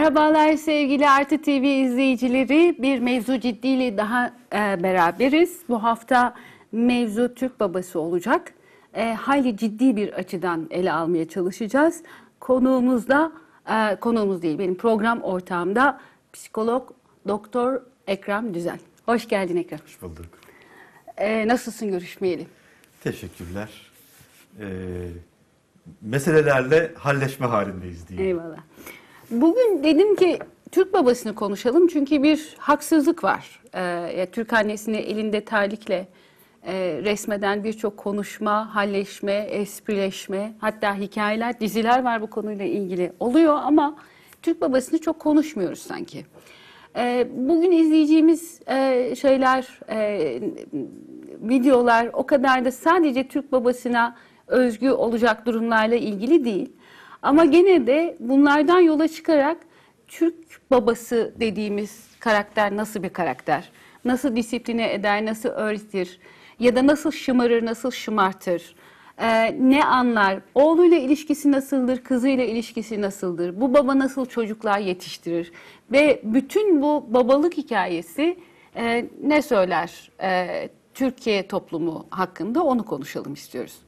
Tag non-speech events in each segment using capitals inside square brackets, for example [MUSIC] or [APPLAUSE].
Merhabalar sevgili Artı TV izleyicileri. Bir mevzu ciddiyle daha e, beraberiz. Bu hafta mevzu Türk babası olacak. E, hayli ciddi bir açıdan ele almaya çalışacağız. Konuğumuz da, e, konuğumuz değil benim program ortağımda psikolog Doktor Ekrem Düzel. Hoş geldin Ekrem. Hoş bulduk. E, nasılsın görüşmeyeli? Teşekkürler. Ee, meselelerle halleşme halindeyiz diyeyim. Eyvallah. Bugün dedim ki Türk babasını konuşalım çünkü bir haksızlık var. Ee, Türk annesini elinde terlikle e, resmeden birçok konuşma, halleşme, esprileşme, hatta hikayeler, diziler var bu konuyla ilgili oluyor ama Türk babasını çok konuşmuyoruz sanki. Ee, bugün izleyeceğimiz e, şeyler, e, videolar o kadar da sadece Türk babasına özgü olacak durumlarla ilgili değil. Ama gene de bunlardan yola çıkarak Türk babası dediğimiz karakter nasıl bir karakter? Nasıl disipline eder, nasıl öğretir? Ya da nasıl şımarır, nasıl şımartır? Ee, ne anlar? Oğluyla ilişkisi nasıldır? Kızıyla ilişkisi nasıldır? Bu baba nasıl çocuklar yetiştirir? Ve bütün bu babalık hikayesi e, ne söyler e, Türkiye toplumu hakkında onu konuşalım istiyoruz.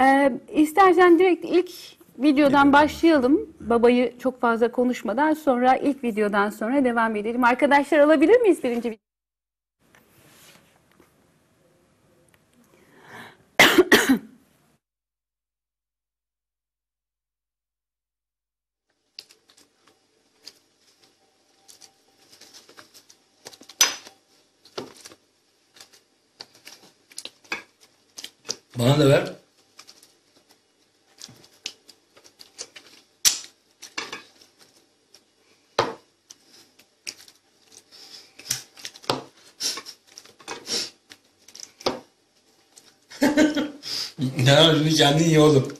Ee, istersen direkt ilk videodan başlayalım. Babayı çok fazla konuşmadan sonra ilk videodan sonra devam edelim. Arkadaşlar alabilir miyiz birinci video? Bana da ver. Kendin ye oğlum.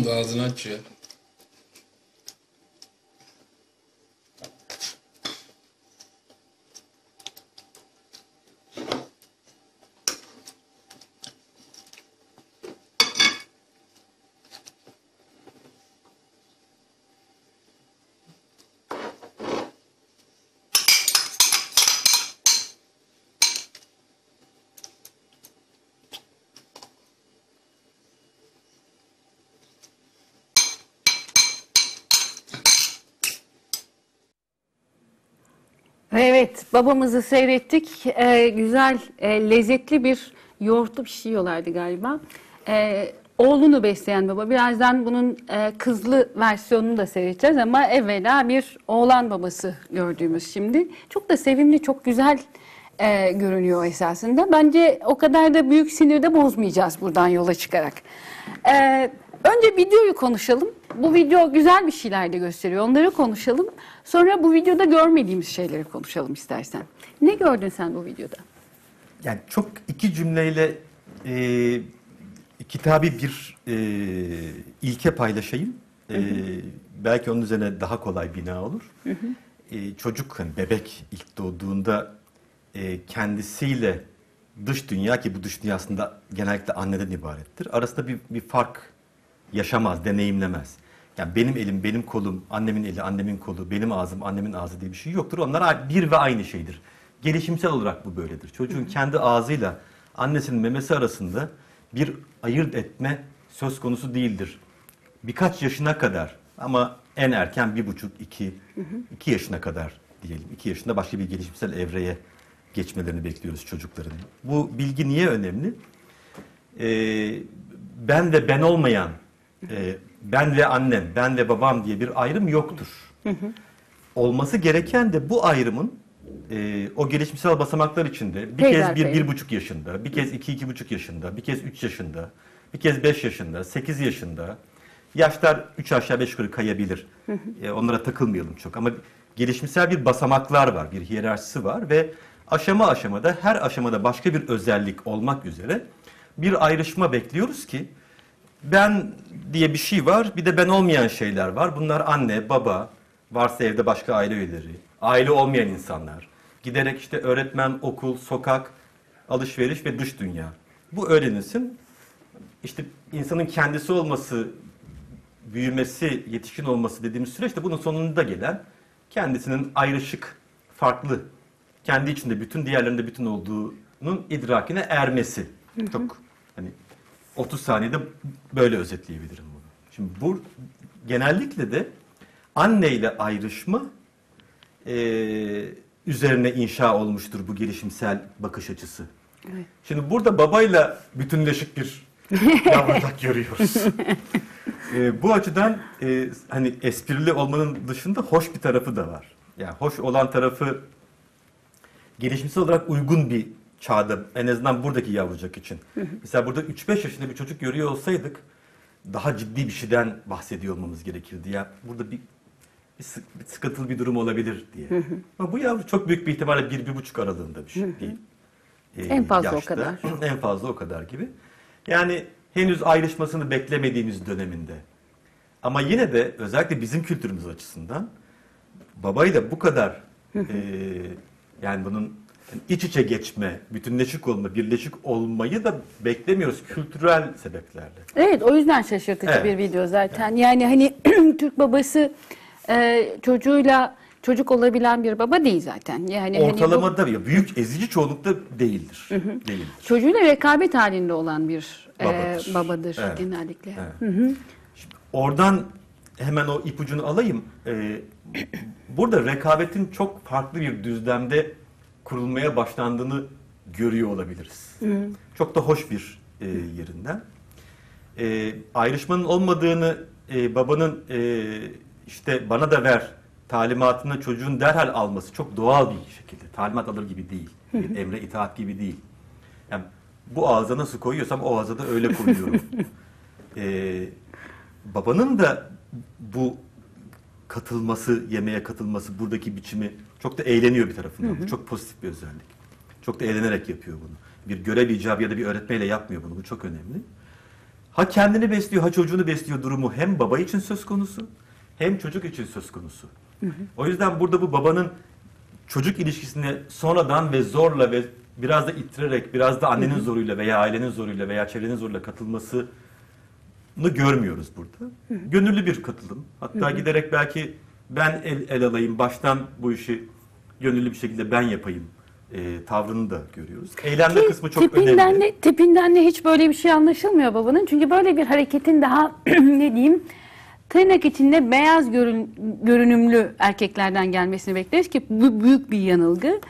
O da ağzını açıyor. Evet, babamızı seyrettik. Ee, güzel, e, lezzetli bir yoğurtlu bir şey yiyorlardı galiba. Ee, oğlunu besleyen baba. Birazdan bunun e, kızlı versiyonunu da seyredeceğiz ama evvela bir oğlan babası gördüğümüz şimdi. Çok da sevimli, çok güzel e, görünüyor esasında. Bence o kadar da büyük sinirde bozmayacağız buradan yola çıkarak. Ee, önce videoyu konuşalım. Bu video güzel bir şeyler de gösteriyor. Onları konuşalım. Sonra bu videoda görmediğimiz şeyleri konuşalım istersen. Ne gördün sen bu videoda? Yani çok iki cümleyle e, kitabi bir e, ilke paylaşayım. E, belki onun üzerine daha kolay bina olur. E, çocuk, hani bebek ilk doğduğunda e, kendisiyle dış dünya ki bu dış dünya aslında genellikle anneden ibarettir. Arasında bir, bir fark yaşamaz, deneyimlemez. Yani benim elim, benim kolum, annemin eli, annemin kolu, benim ağzım, annemin ağzı diye bir şey yoktur. Onlar bir ve aynı şeydir. Gelişimsel olarak bu böyledir. Çocuğun kendi ağzıyla annesinin memesi arasında bir ayırt etme söz konusu değildir. Birkaç yaşına kadar ama en erken bir buçuk, iki, iki yaşına kadar diyelim. İki yaşında başka bir gelişimsel evreye geçmelerini bekliyoruz çocukların. Bu bilgi niye önemli? Ee, ben ve ben olmayan, e, ben ve annem, ben ve babam diye bir ayrım yoktur. Olması gereken de bu ayrımın e, o gelişimsel basamaklar içinde bir Peyder kez bir, bir buçuk yaşında, bir kez iki, iki buçuk yaşında, bir kez üç yaşında, bir kez beş yaşında, sekiz yaşında. Yaşlar üç aşağı beş yukarı kayabilir. E, onlara takılmayalım çok ama gelişimsel bir basamaklar var, bir hiyerarşisi var ve aşama aşamada her aşamada başka bir özellik olmak üzere bir ayrışma bekliyoruz ki ben diye bir şey var, bir de ben olmayan şeyler var. Bunlar anne, baba, varsa evde başka aile üyeleri, aile olmayan insanlar. Giderek işte öğretmen, okul, sokak, alışveriş ve dış dünya. Bu öğrenilsin. İşte insanın kendisi olması, büyümesi, yetişkin olması dediğimiz süreçte bunun sonunda gelen kendisinin ayrışık, farklı, kendi içinde bütün diğerlerinde bütün olduğunun idrakine ermesi. Çok hani 30 saniyede böyle özetleyebilirim bunu. Şimdi bu genellikle de anneyle ayrışma eee, üzerine inşa olmuştur bu gelişimsel bakış açısı. Evet. Şimdi burada babayla bütünleşik bir [LAUGHS] yavrucak görüyoruz. Eee, bu açıdan eee, hani esprili olmanın dışında hoş bir tarafı da var. Yani hoş olan tarafı gelişimsel olarak uygun bir çağda en azından buradaki yavrucak için. Mesela burada 3-5 yaşında bir çocuk görüyor olsaydık daha ciddi bir şeyden bahsediyor olmamız gerekirdi. Ya burada bir, bir, sık- bir sıkıntılı bir durum olabilir diye. Ama bu yavru çok büyük bir ihtimalle bir, bir buçuk aralığında bir şey değil. Ee, En fazla o kadar. [CLEARS THROAT] en fazla o kadar gibi. Yani henüz ayrışmasını beklemediğimiz döneminde. Ama yine de özellikle bizim kültürümüz açısından babayla bu kadar eee, yani bunun yani iç içe geçme, bütünleşik olma, birleşik olmayı da beklemiyoruz kültürel sebeplerle. Evet o yüzden şaşırtıcı Evet. bir video zaten. Yani hani [CLEARS THROAT] Türk babası e, çocuğuyla çocuk olabilen bir baba değil zaten. Yani hani bu Ortalamada ya büyük ezici çoğunlukta değildir. Değildir. çocuğuyla rekabet halinde olan bir e, Babadır. babadır, Evet. genellikle. Evet. Şimdi oradan hemen o ipucunu alayım. Ee, burada rekabetin çok farklı bir düzlemde kurulmaya başlandığını görüyor olabiliriz. Çok da hoş bir e, yerinden. E, ayrışmanın olmadığını e, babanın e, işte bana da ver talimatını çocuğun derhal alması çok doğal bir şekilde. Talimat alır gibi değil. Bir emre itaat gibi değil. Yani bu ağza nasıl koyuyorsam o ağza da öyle koyuyorum. Ee, [LAUGHS] babanın da bu katılması, yemeğe katılması, buradaki biçimi çok da eğleniyor bir tarafından. Bu çok pozitif bir özellik. Çok da eğlenerek yapıyor bunu. Bir görev icabı ya da bir öğretmeyle yapmıyor bunu. Bu çok önemli. Ha kendini besliyor, ha çocuğunu besliyor durumu hem baba için söz konusu, hem çocuk için söz konusu. O yüzden burada bu babanın çocuk ilişkisine sonradan ve zorla ve biraz da ittirerek, biraz da annenin zoruyla veya ailenin zoruyla veya çevrenin zoruyla katılmasını görmüyoruz burada. Gönüllü bir katılım. Hatta giderek belki ben el, el alayım, baştan bu işi gönüllü bir şekilde ben yapayım e, tavrını da görüyoruz. Ki kısmı çok tipinden önemli. De, tipinden de hiç böyle bir şey anlaşılmıyor babanın. Çünkü böyle bir hareketin daha [CLEARS THROAT] ne diyeyim tırnak içinde beyaz görün, görünümlü erkeklerden gelmesini bekleriz ki bu büyük bir yanılgı.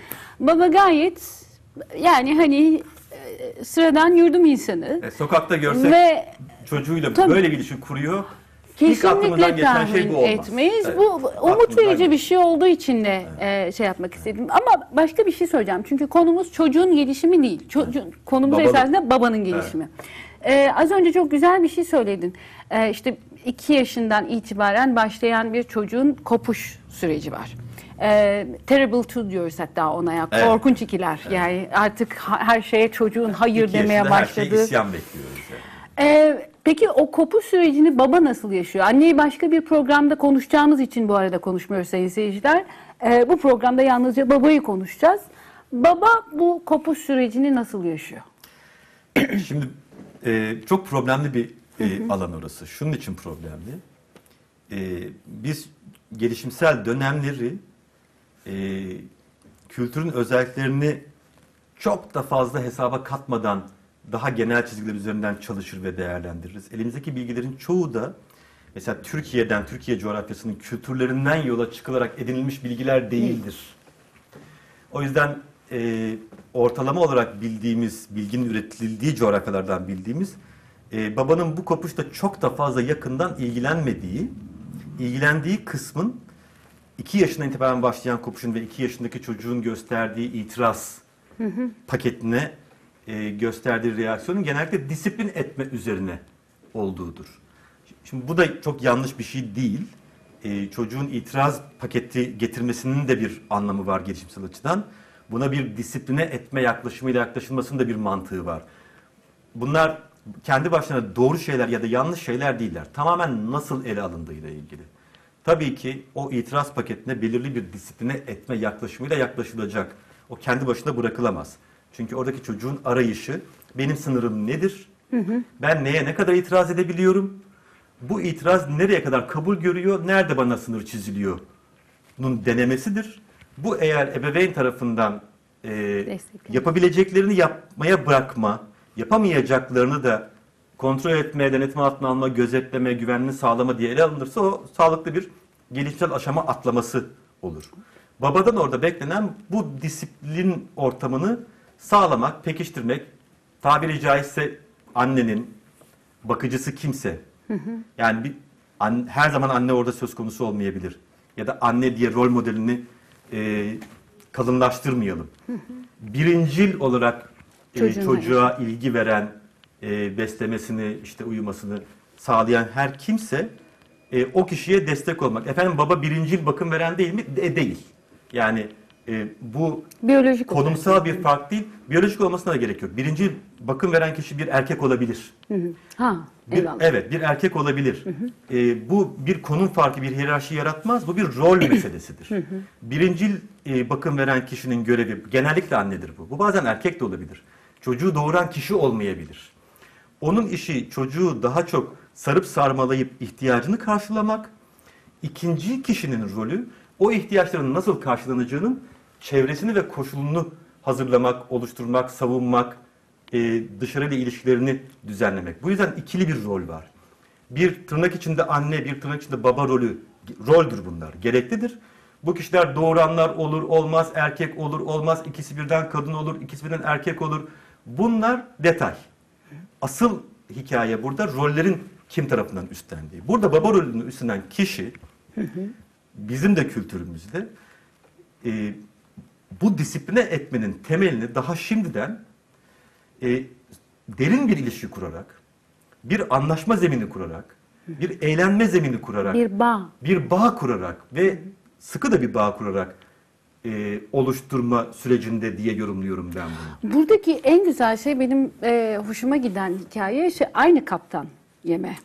Baba gayet yani hani e, sıradan yurdum insanı E, sokakta görsek ve çocuğuyla Tabii. böyle bir ilişki kuruyor. İlk aklımızdan Kesinlikle geçen tahmin şey bu olmaz. etmeyiz. Evet. Bu umut Aklımızdan verici bir geçen. şey olduğu için de e, şey yapmak istedim. Ama başka bir şey söyleyeceğim. Çünkü konumuz çocuğun gelişimi değil. Çocuğun, konumuz Babanın. esasında babanın gelişimi. E, az önce çok güzel bir şey söyledin. E, işte iki yaşından itibaren başlayan bir çocuğun kopuş süreci var. E, terrible two diyoruz hatta ona ya. Evet. Korkunç ikiler. Yani artık ha- her şeye çocuğun hayır İki demeye yaşında her şeye isyan bekliyoruz. Yani. Ee, peki o kopuş sürecini baba nasıl yaşıyor? Anneyi başka bir programda konuşacağımız için bu arada konuşmuyoruz sayın seyirciler. Ee, bu programda yalnızca babayı konuşacağız. Baba bu kopuş sürecini nasıl yaşıyor? [CLEARS THROAT] Şimdi e, çok problemli bir e, alan orası. Şunun için problemli. E, biz gelişimsel dönemleri e, kültürün özelliklerini çok da fazla hesaba katmadan daha genel çizgiler üzerinden çalışır ve değerlendiririz. Elimizdeki bilgilerin çoğu da mesela Türkiye'den, Türkiye coğrafyasının kültürlerinden yola çıkılarak edinilmiş bilgiler değildir. O yüzden e, ortalama olarak bildiğimiz, bilginin üretildiği coğrafyalardan bildiğimiz e, babanın bu kopuşta çok da fazla yakından ilgilenmediği, ilgilendiği kısmın 2 yaşından itibaren başlayan kopuşun ve 2 yaşındaki çocuğun gösterdiği itiraz paketine e, gösterdiği reaksiyonun genellikle disiplin etme üzerine olduğudur. Şimdi bu da çok yanlış bir şey değil. e, çocuğun itiraz paketi getirmesinin de bir anlamı var gelişimsel açıdan. Buna bir disipline etme yaklaşımıyla yaklaşılmasının da bir mantığı var. Bunlar kendi başına doğru şeyler ya da yanlış şeyler değiller. Tamamen nasıl ele alındığıyla ilgili. Tabii ki o itiraz paketine belirli bir disipline etme yaklaşımıyla yaklaşılacak. O kendi başına bırakılamaz. Çünkü oradaki çocuğun arayışı benim sınırım nedir? Ben neye ne kadar itiraz edebiliyorum? Bu itiraz nereye kadar kabul görüyor? Nerede bana sınır çiziliyor? Bunun denemesidir. Bu eğer ebeveyn tarafından e, yapabileceklerini yapmaya bırakma, yapamayacaklarını da kontrol etme, denetim altına alma, gözetleme, güvenliğini sağlama diye ele alınırsa o sağlıklı bir gelişimsel aşama atlaması olur. Babadan orada beklenen bu disiplin ortamını sağlamak, pekiştirmek, tabiri caizse annenin, bakıcısı kimse. Yani bir an- her zaman anne orada söz konusu olmayabilir. Ya da anne diye rol modelini e, kalınlaştırmayalım. Birincil olarak e, çocuğa ilgi veren, e, beslemesini, işte uyumasını sağlayan her kimse e, o kişiye destek olmak. Efendim baba birincil bakım veren değil mi? De, değil. Yani e, bu Biyolojik olarak. konumsal bir fark değil. Biyolojik olmasına da gerek yok. Birinci bakım veren kişi bir erkek olabilir. Ha, Bir, eyvallah. evet bir erkek olabilir. Ee, bu bir konum farkı, bir hiyerarşi yaratmaz. Bu bir rol [CLEARS THROAT] meselesidir. Birincil e, bakım veren kişinin görevi genellikle annedir bu. Bu bazen erkek de olabilir. Çocuğu doğuran kişi olmayabilir. Onun işi çocuğu daha çok sarıp sarmalayıp ihtiyacını karşılamak. İkinci kişinin rolü o ihtiyaçların nasıl karşılanacağının çevresini ve koşulunu hazırlamak, oluşturmak, savunmak, e, dışarıyla ilişkilerini düzenlemek. Bu yüzden ikili bir rol var. Bir tırnak içinde anne, bir tırnak içinde baba rolü, roldür bunlar, gereklidir. Bu kişiler doğuranlar olur, olmaz, erkek olur, olmaz, ikisi birden kadın olur, ikisi birden erkek olur. Bunlar detay. Asıl hikaye burada rollerin kim tarafından üstlendiği. Burada baba rolünü üstlenen kişi bizim de kültürümüzde e, bu disipline etmenin temelini daha şimdiden e, derin bir ilişki kurarak, bir anlaşma zemini kurarak, bir eğlenme zemini kurarak, bir, Bir bağ. bağ kurarak ve sıkı da bir bağ kurarak e, oluşturma sürecinde diye yorumluyorum ben bunu. Buradaki en güzel şey benim e, hoşuma giden hikaye şey aynı kaptan yeme.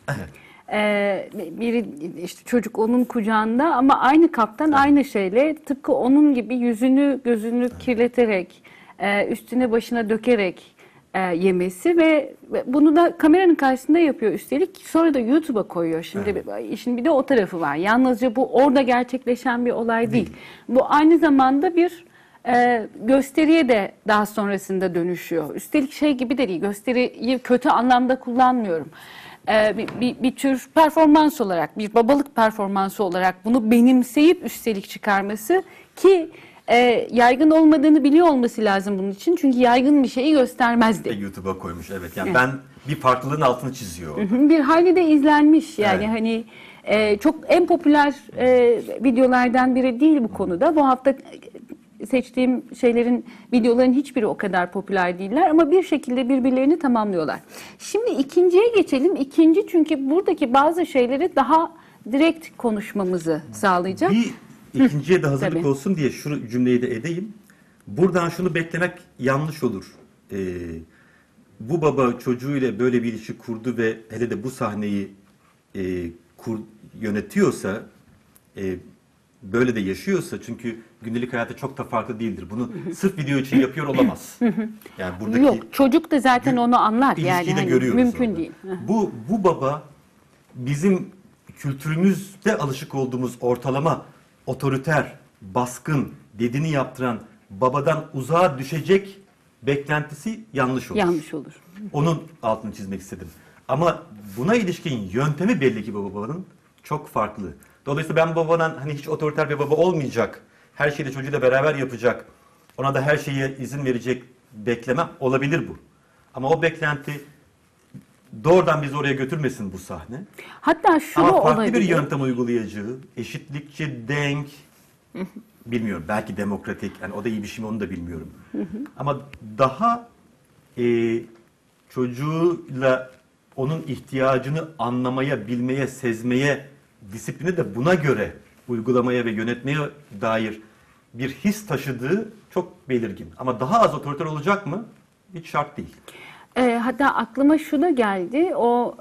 E, biri işte çocuk onun kucağında ama aynı kaptan aynı şeyle tıpkı onun gibi yüzünü gözünü kirleterek e, üstüne başına dökerek e, yemesi ve ve bunu da kameranın karşısında yapıyor üstelik sonra da YouTube'a koyuyor. Şimdi bir- işin bir de o tarafı var. Yalnızca bu orada gerçekleşen bir olay değil. Bu aynı zamanda bir e, gösteriye de daha sonrasında dönüşüyor. Üstelik şey gibi de değil, gösteriyi kötü anlamda kullanmıyorum. E, bir, bir, bir tür performans olarak, bir babalık performansı olarak bunu benimseyip üstelik çıkarması ki e, yaygın olmadığını biliyor olması lazım bunun için. Çünkü yaygın bir şeyi göstermezdi. YouTube'a koymuş evet. Yani Evet. ben bir farklılığın altını çiziyor. Bir hali de izlenmiş yani Evet. hani e, çok en popüler e, videolardan biri değil bu konuda. Bu hafta seçtiğim şeylerin videoların hiçbiri o kadar popüler değiller ama bir şekilde birbirlerini tamamlıyorlar. Şimdi ikinciye geçelim. İkinci çünkü buradaki bazı şeyleri daha direkt konuşmamızı sağlayacak. Bir ikinciye de hazırlık Tabii. olsun diye şu cümleyi de edeyim. Buradan şunu beklemek yanlış olur. Ee, bu baba çocuğuyla böyle bir ilişki kurdu ve hele de bu sahneyi e, kur, yönetiyorsa, e, böyle de yaşıyorsa çünkü gündelik hayatı çok da farklı değildir. Bunu sırf video için yapıyor olamaz. [LAUGHS] Yani buradaki Yok çocuk da zaten onu anlar yani İlişkiyi de hani görüyoruz mümkün orada. değil. Bu bu baba bizim kültürümüzde alışık olduğumuz ortalama otoriter, baskın, dediğini yaptıran babadan uzağa düşecek beklentisi yanlış olur. Yanlış olur. Onun altını çizmek istedim. Ama buna ilişkin yöntemi belli ki bu babanın çok farklı. Dolayısıyla ben babadan hani hiç otoriter bir baba olmayacak, her şeyi de çocuğuyla beraber yapacak, ona da her şeye izin verecek beklemem olabilir bu. Ama o beklenti doğrudan bizi oraya götürmesin bu sahne. Hatta şu Ama farklı olabilir. bir yöntem uygulayacağı, eşitlikçi, denk, bilmiyorum belki demokratik, yani o da iyi bir şey mi onu da bilmiyorum. Ama daha e, çocuğuyla onun ihtiyacını anlamaya, bilmeye, sezmeye disiplini de buna göre uygulamaya ve yönetmeye dair bir his taşıdığı çok belirgin. Ama daha az otoriter olacak mı? Hiç şart değil. E, hatta aklıma şu da geldi. O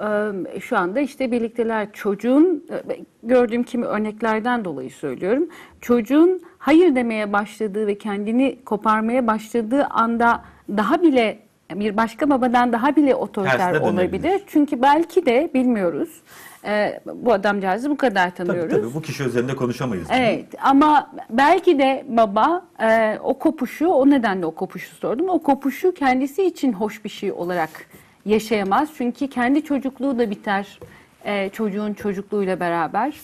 e, şu anda işte birlikteler çocuğun e, gördüğüm kimi örneklerden dolayı söylüyorum. Çocuğun hayır demeye başladığı ve kendini koparmaya başladığı anda daha bile bir başka babadan daha bile otoriter Tersine dönebilir. olabilir. Çünkü belki de bilmiyoruz. E, bu adamcağızı bu kadar Tabii tanıyoruz. tabii bu kişi üzerinde konuşamayız. Evet ama belki de baba e, o kopuşu o nedenle o kopuşu sordum. O kopuşu kendisi için hoş bir şey olarak yaşayamaz. Çünkü kendi çocukluğu da biter e, çocuğun çocukluğuyla beraber.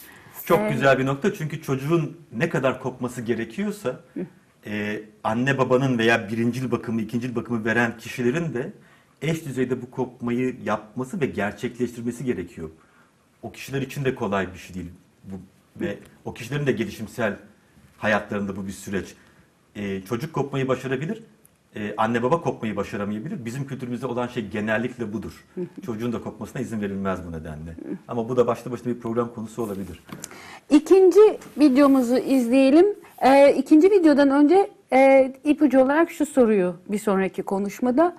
Çok Ee, güzel bir nokta çünkü çocuğun ne kadar kopması gerekiyorsa e, anne babanın veya birincil bakımı, ikincil bakımı veren kişilerin de eş düzeyde bu kopmayı yapması ve gerçekleştirmesi gerekiyor. O kişiler için de kolay bir şey değil. Bu, ve o kişilerin de gelişimsel hayatlarında bu bir süreç. E, çocuk kopmayı başarabilir, e, anne baba kopmayı başaramayabilir. Bizim kültürümüzde olan şey genellikle budur. [LAUGHS] Çocuğun da kopmasına izin verilmez bu nedenle. Ama bu da başlı başına bir program konusu olabilir. İkinci videomuzu izleyelim. Ee, ikinci videodan önce e, ipucu olarak şu soruyu bir sonraki konuşmada.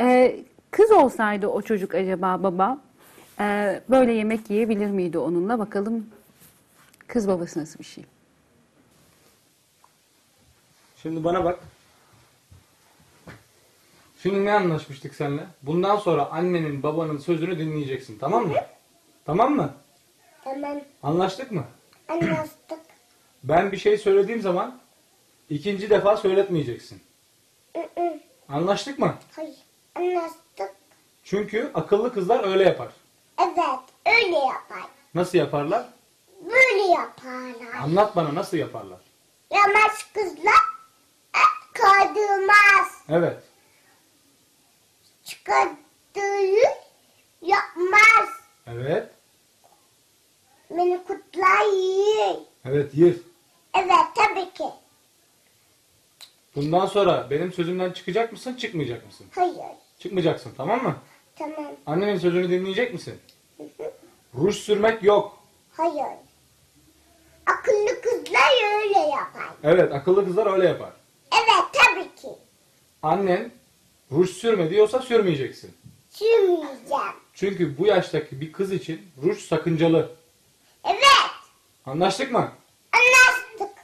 Ee, kız olsaydı o çocuk acaba baba e, böyle yemek yiyebilir miydi onunla? Bakalım kız babası nasıl bir şey? Şimdi bana bak. Şimdi ne anlaşmıştık seninle? Bundan sonra annenin babanın sözünü dinleyeceksin tamam mı? Tamam mı? Tamam Anlaştık mı? anlaştık. [CLEARS THROAT] Ben bir şey söylediğim zaman ikinci defa söyletmeyeceksin. Anlaştık mı? Hayır anlaştık. Çünkü akıllı kızlar öyle yapar. Evet öyle yapar. Nasıl yaparlar? Böyle yaparlar. Anlat bana nasıl yaparlar? Yamaç kızlar et kaydırmaz. Evet. Çıkardığı yapmaz. Evet. Beni kutlar yiyor. Evet yer. Evet tabii ki. Bundan sonra benim sözümden çıkacak mısın çıkmayacak mısın? Hayır. Çıkmayacaksın tamam mı? Tamam. Annenin sözünü dinleyecek misin? Ruj sürmek yok. Hayır. Akıllı kızlar öyle yapar. Evet akıllı kızlar öyle yapar. Evet tabii ki. Annen ruj sürme diyorsa sürmeyeceksin. Sürmeyeceğim. Çünkü bu yaştaki bir kız için ruj sakıncalı. Evet. Anlaştık mı? Anlaştık.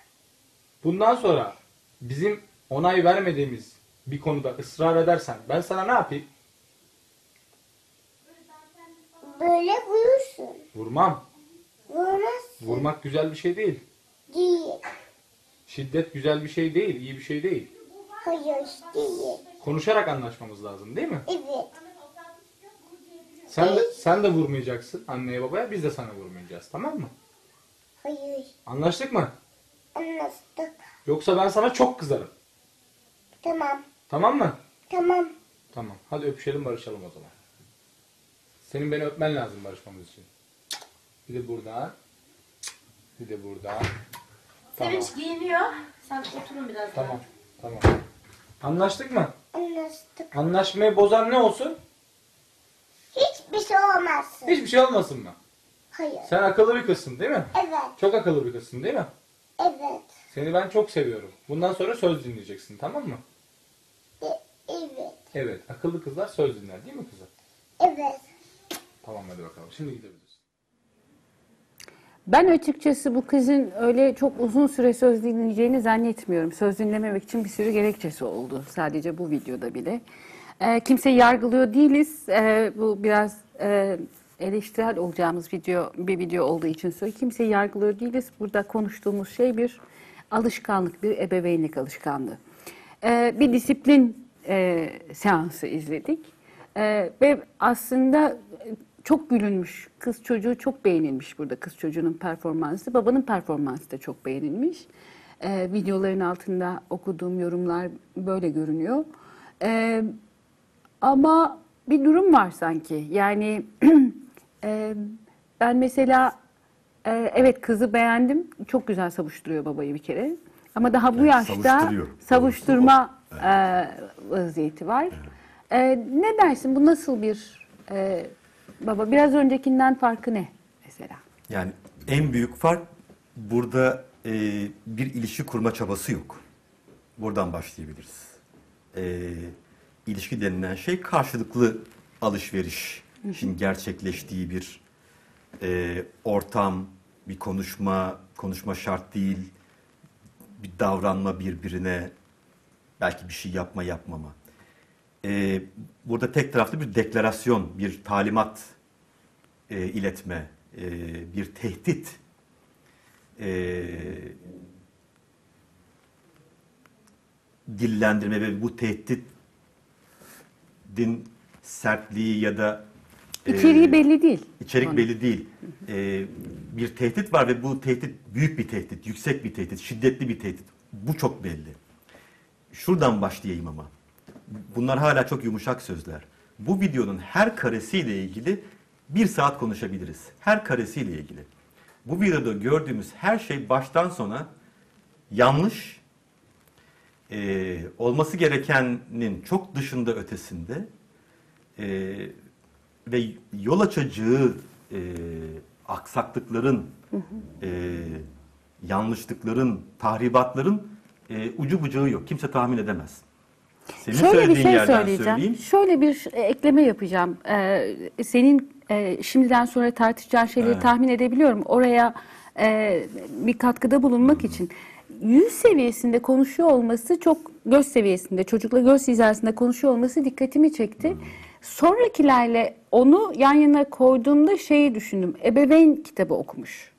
Bundan sonra bizim onay vermediğimiz bir konuda ısrar edersen ben sana ne yapayım? Böyle vurursun. Vurmam. Vurmazsın. Vurmak güzel bir şey değil. Değil. Şiddet güzel bir şey değil, iyi bir şey değil. Hayır değil. Konuşarak anlaşmamız lazım değil mi? Evet. Sen de, sen de vurmayacaksın anneye babaya, biz de sana vurmayacağız tamam mı? Hayır. Anlaştık mı? Anlaştık. Yoksa ben sana çok kızarım. Tamam. Tamam mı? Tamam. Tamam. Hadi öpüşelim barışalım o zaman. Senin beni öpmen lazım barışmamız için. Bir de burada. Bir de burada. Tamam. Sevinç giyiniyor. Sen oturun biraz daha. Tamam. Tamam. Anlaştık mı? Anlaştık. Anlaşmayı bozan ne olsun? Hiçbir şey olmazsın. Hiçbir şey olmasın mı? Hayır. Sen akıllı bir kızsın değil mi? Evet. Çok akıllı bir kızsın değil mi? Evet. Seni ben çok seviyorum. Bundan sonra söz dinleyeceksin tamam mı? E- evet. Evet. Akıllı kızlar söz dinler değil mi kızım? Evet. Tamam hadi bakalım. Şimdi gidebiliriz. Ben açıkçası bu kızın öyle çok uzun süre söz dinleyeceğini zannetmiyorum. Söz dinlememek için bir sürü gerekçesi oldu sadece bu videoda bile. Ee, kimseyi yargılıyor değiliz. Ee, bu biraz e, eleştirel olacağımız video bir video olduğu için söylüyorum. Kimseyi yargılıyor değiliz. Burada konuştuğumuz şey bir alışkanlık, bir ebeveynlik alışkanlığı. Ee, bir disiplin e, seansı izledik. Ee, ve aslında çok gülünmüş. Kız çocuğu çok beğenilmiş burada kız çocuğunun performansı. Babanın performansı da çok beğenilmiş. Ee, videoların altında okuduğum yorumlar böyle görünüyor. Ee, ama bir durum var sanki. Yani [CLEARS THROAT] e, ben mesela e, evet kızı beğendim. Çok güzel savuşturuyor babayı bir kere. Ama daha bu Yani yaşta savuşturma e, vaziyeti var. E, ne dersin? Bu nasıl bir e, baba? Biraz öncekinden farkı ne mesela? Yani En büyük fark burada e, bir ilişki kurma çabası yok. Buradan başlayabiliriz. E, ilişki denilen şey karşılıklı alışverişin gerçekleştiği bir e, ortam, bir konuşma, konuşma şart değil, bir davranma birbirine, belki bir şey yapma yapmama. E, burada tek taraflı bir deklarasyon, bir talimat e, iletme, e, bir tehdit e, dillendirme ve bu tehditin sertliği ya da e, İçeriği belli değil. İçerik Onun. belli değil. E, bir tehdit var ve bu tehdit büyük bir tehdit, yüksek bir tehdit, şiddetli bir tehdit. Bu çok belli. Şuradan başlayayım ama. Bunlar hala çok yumuşak sözler. Bu videonun her karesiyle ilgili bir saat konuşabiliriz. Her karesiyle ilgili. Bu videoda gördüğümüz her şey baştan sona yanlış, e, olması gerekenin çok dışında ötesinde e, ve yol açacağı e, aksaklıkların, e, yanlışlıkların, tahribatların e, ucu bucağı yok. Kimse tahmin edemez. Senin Şöyle bir söylediğin şey yerden söyleyeceğim. söyleyeyim. Şöyle bir e, ekleme yapacağım. Ee, senin e, şimdiden sonra tartışacağın şeyleri Evet. tahmin edebiliyorum. Oraya e, bir katkıda bulunmak için. Yüz seviyesinde konuşuyor olması çok göz seviyesinde, çocukla göz hizasında konuşuyor olması dikkatimi çekti. Sonrakilerle onu yan yana koyduğumda şeyi düşündüm. Ebeveyn kitabı okumuş.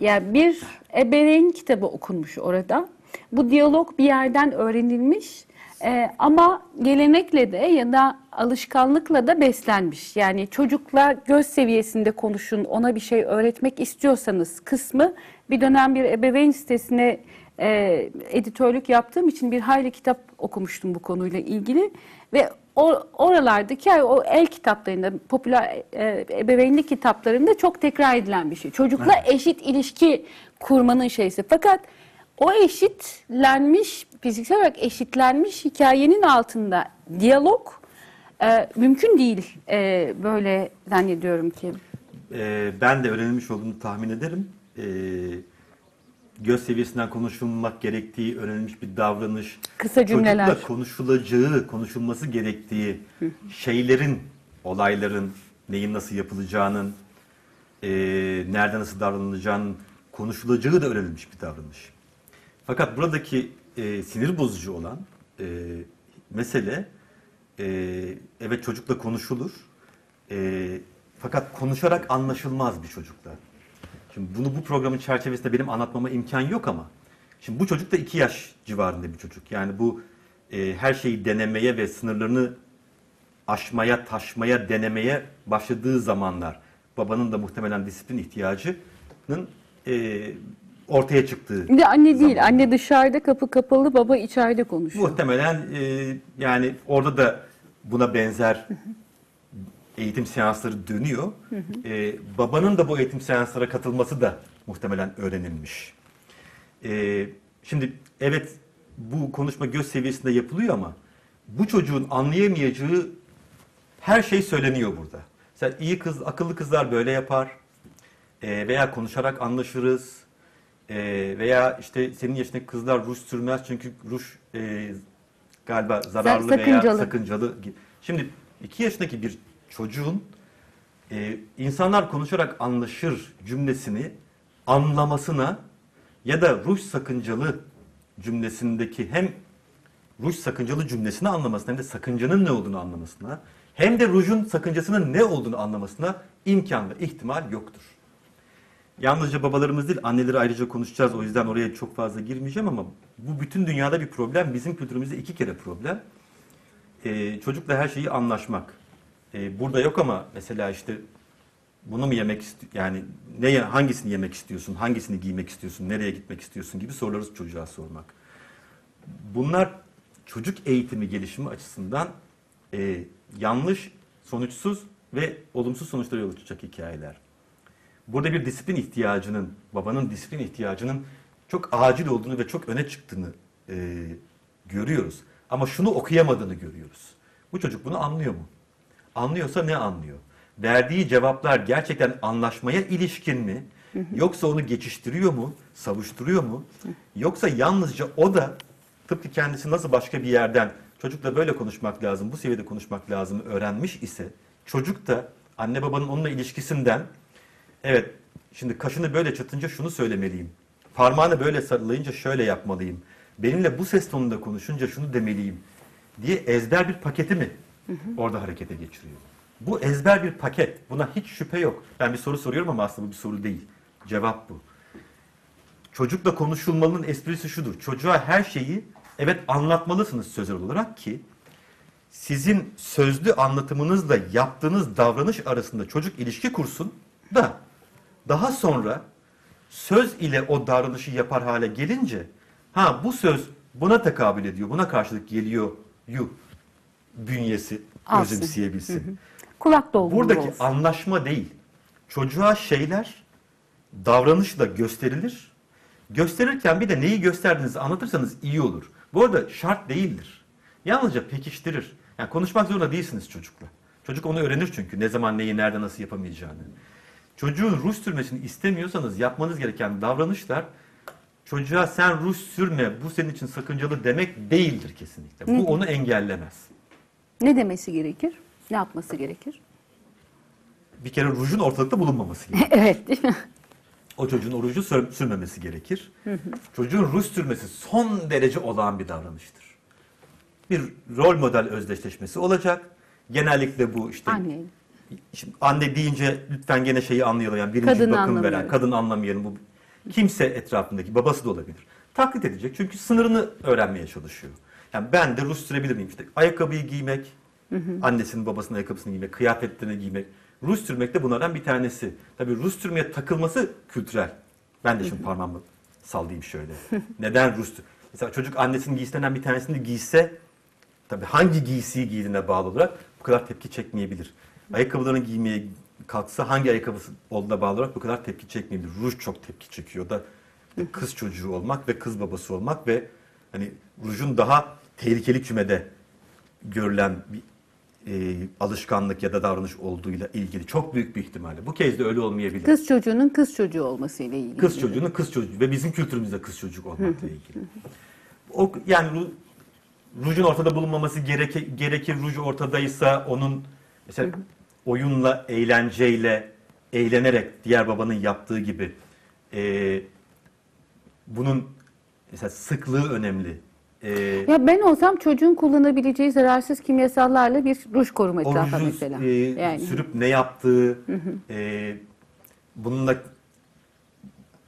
Yani bir ebeveyn kitabı okunmuş orada. Bu diyalog bir yerden öğrenilmiş Ee, ama gelenekle de ya da alışkanlıkla da beslenmiş. Yani çocukla göz seviyesinde konuşun, ona bir şey öğretmek istiyorsanız kısmı bir dönem bir ebeveyn sitesine e, editörlük yaptığım için bir hayli kitap okumuştum bu konuyla ilgili ve o, oralardaki yani o el kitaplarında, popüler e, ebeveynlik kitaplarında çok tekrar edilen bir şey. Çocukla eşit ilişki kurmanın şeysi. Fakat o eşitlenmiş, fiziksel olarak eşitlenmiş hikayenin altında diyalog e, mümkün değil e, böyle zannediyorum ki. Ee, ben de öğrenilmiş olduğunu tahmin ederim. Ee, göz seviyesinden konuşulmak gerektiği, öğrenilmiş bir davranış. Kısa cümleler. Çocukla konuşulacağı, konuşulması gerektiği şeylerin, olayların, neyin nasıl yapılacağının, ee, nerede nasıl davranılacağının konuşulacağı da öğrenilmiş bir davranış. Fakat buradaki e, sinir bozucu olan e, mesele e, evet çocukla konuşulur e, fakat konuşarak anlaşılmaz bir çocukla. Şimdi bunu bu programın çerçevesinde benim anlatmama imkan yok ama şimdi bu çocuk da iki yaş civarında bir çocuk. Yani bu e, her şeyi denemeye ve sınırlarını aşmaya, taşmaya, denemeye başladığı zamanlar babanın da muhtemelen disiplin ihtiyacının e, ortaya çıktığı Bir de anne değil, anne dışarıda kapı kapalı, baba içeride konuşuyor. Muhtemelen e, yani orada da buna benzer eğitim seansları dönüyor. E, babanın da bu eğitim seanslara katılması da muhtemelen öğrenilmiş. E, şimdi evet bu konuşma göz seviyesinde yapılıyor ama bu çocuğun anlayamayacağı her şey söyleniyor burada. Mesela iyi kız, akıllı kızlar böyle yapar. E, veya konuşarak anlaşırız. E, veya işte senin yaşındaki kızlar ruj sürmez çünkü ruj e, galiba zararlı veya sakıncalı. sakıncalı. Şimdi iki yaşındaki bir çocuğun e, insanlar konuşarak anlaşır cümlesini anlamasına ya da ruj sakıncalı cümlesindeki hem ruj sakıncalı cümlesini anlamasına hem de sakıncanın ne olduğunu anlamasına hem de rujun sakıncasının ne olduğunu anlamasına imkan ve ihtimal yoktur. Yalnızca babalarımız değil, anneleri ayrıca konuşacağız. O yüzden oraya çok fazla girmeyeceğim ama bu bütün dünyada bir problem. Bizim kültürümüzde iki kere problem. Ee, çocukla her şeyi anlaşmak. Ee, burada yok ama mesela işte bunu mu yemek yani ne hangisini yemek istiyorsun, hangisini giymek istiyorsun, nereye gitmek istiyorsun gibi soruları çocuğa sormak. Bunlar çocuk eğitimi gelişimi açısından e, yanlış, sonuçsuz ve olumsuz sonuçlara yol açacak hikayeler. Burada bir disiplin ihtiyacının, babanın disiplin ihtiyacının çok acil olduğunu ve çok öne çıktığını e, görüyoruz. Ama şunu okuyamadığını görüyoruz. Bu çocuk bunu anlıyor mu? Anlıyorsa ne anlıyor? Verdiği cevaplar gerçekten anlaşmaya ilişkin mi? Yoksa onu geçiştiriyor mu, savuşturuyor mu? Yoksa yalnızca o da tıpkı kendisi nasıl başka bir yerden çocukla böyle konuşmak lazım, bu seviyede konuşmak lazım öğrenmiş ise çocuk da anne babanın onunla ilişkisinden evet şimdi kaşını böyle çatınca şunu söylemeliyim. Parmağını böyle sarılayınca şöyle yapmalıyım. Benimle bu ses tonunda konuşunca şunu demeliyim diye ezber bir paketi mi orada harekete geçiriyor? Bu ezber bir paket. Buna hiç şüphe yok. Ben bir soru soruyorum ama aslında bu bir soru değil. Cevap bu. Çocukla konuşulmanın esprisi şudur. Çocuğa her şeyi evet anlatmalısınız sözel olarak ki sizin sözlü anlatımınızla yaptığınız davranış arasında çocuk ilişki kursun da daha sonra söz ile o davranışı yapar hale gelince ha bu söz buna tekabül ediyor, buna karşılık geliyor yu bünyesi Alsın. özümseyebilsin. Kulak dolgunluğu Buradaki olsun. anlaşma değil. Çocuğa şeyler davranışla gösterilir. Gösterirken bir de neyi gösterdiğinizi anlatırsanız iyi olur. Bu arada şart değildir. Yalnızca pekiştirir. Yani konuşmak zorunda değilsiniz çocukla. Çocuk onu öğrenir çünkü ne zaman neyi nerede nasıl yapamayacağını. Çocuğun ruj sürmesini istemiyorsanız yapmanız gereken davranışlar çocuğa sen ruj sürme bu senin için sakıncalı demek değildir kesinlikle. Bu onu engellemez. Ne demesi gerekir? Ne yapması gerekir? Bir kere rujun ortalıkta bulunmaması gerekir. [LAUGHS] evet değil mi? O çocuğun o ruju sür- sürmemesi gerekir. Çocuğun ruj sürmesi son derece olağan bir davranıştır. Bir rol model özdeşleşmesi olacak. Genellikle bu işte Anne. Şimdi anne deyince lütfen gene şeyi anlayalım. Yani birinci Kadını bakım veren, kadın anlamayalım. Bu kimse etrafındaki babası da olabilir. Taklit edecek çünkü sınırını öğrenmeye çalışıyor. Yani ben de ruj sürebilir miyim? İşte ayakkabıyı giymek, annesinin babasının ayakkabısını giymek, kıyafetlerini giymek. Ruj sürmek de bunlardan bir tanesi. Tabii ruj sürmeye takılması kültürel. Ben de şimdi parmağımı sallayayım şöyle. [LAUGHS] Neden ruj sür- Mesela çocuk annesinin giysilerinden bir tanesini giyse Tabii hangi giysiyi giydiğine bağlı olarak bu kadar tepki çekmeyebilir. Ayakkabılarını giymeye kalksa hangi ayakkabısı olduğuna bağlı olarak bu kadar tepki çekmeyebilir. Ruj çok tepki çekiyor da kız çocuğu olmak ve kız babası olmak ve hani rujun daha tehlikeli kümede görülen bir e, alışkanlık ya da davranış olduğuyla ilgili çok büyük bir ihtimalle. Bu kez de öyle olmayabilir. Kız çocuğunun kız çocuğu olmasıyla ilgili. Kız çocuğunun kız çocuğu ve bizim kültürümüzde kız çocuk olmakla ilgili. O yani ru- rujun ortada bulunmaması gereke, gerekir. Ruj ortadaysa onun mesela oyunla, eğlenceyle, eğlenerek diğer babanın yaptığı gibi e, bunun mesela sıklığı önemli. E, Ya ben olsam çocuğun kullanabileceği zararsız kimyasallarla bir ruj koruma ruju mesela. e, yani sürüp ne yaptığı, e, bununla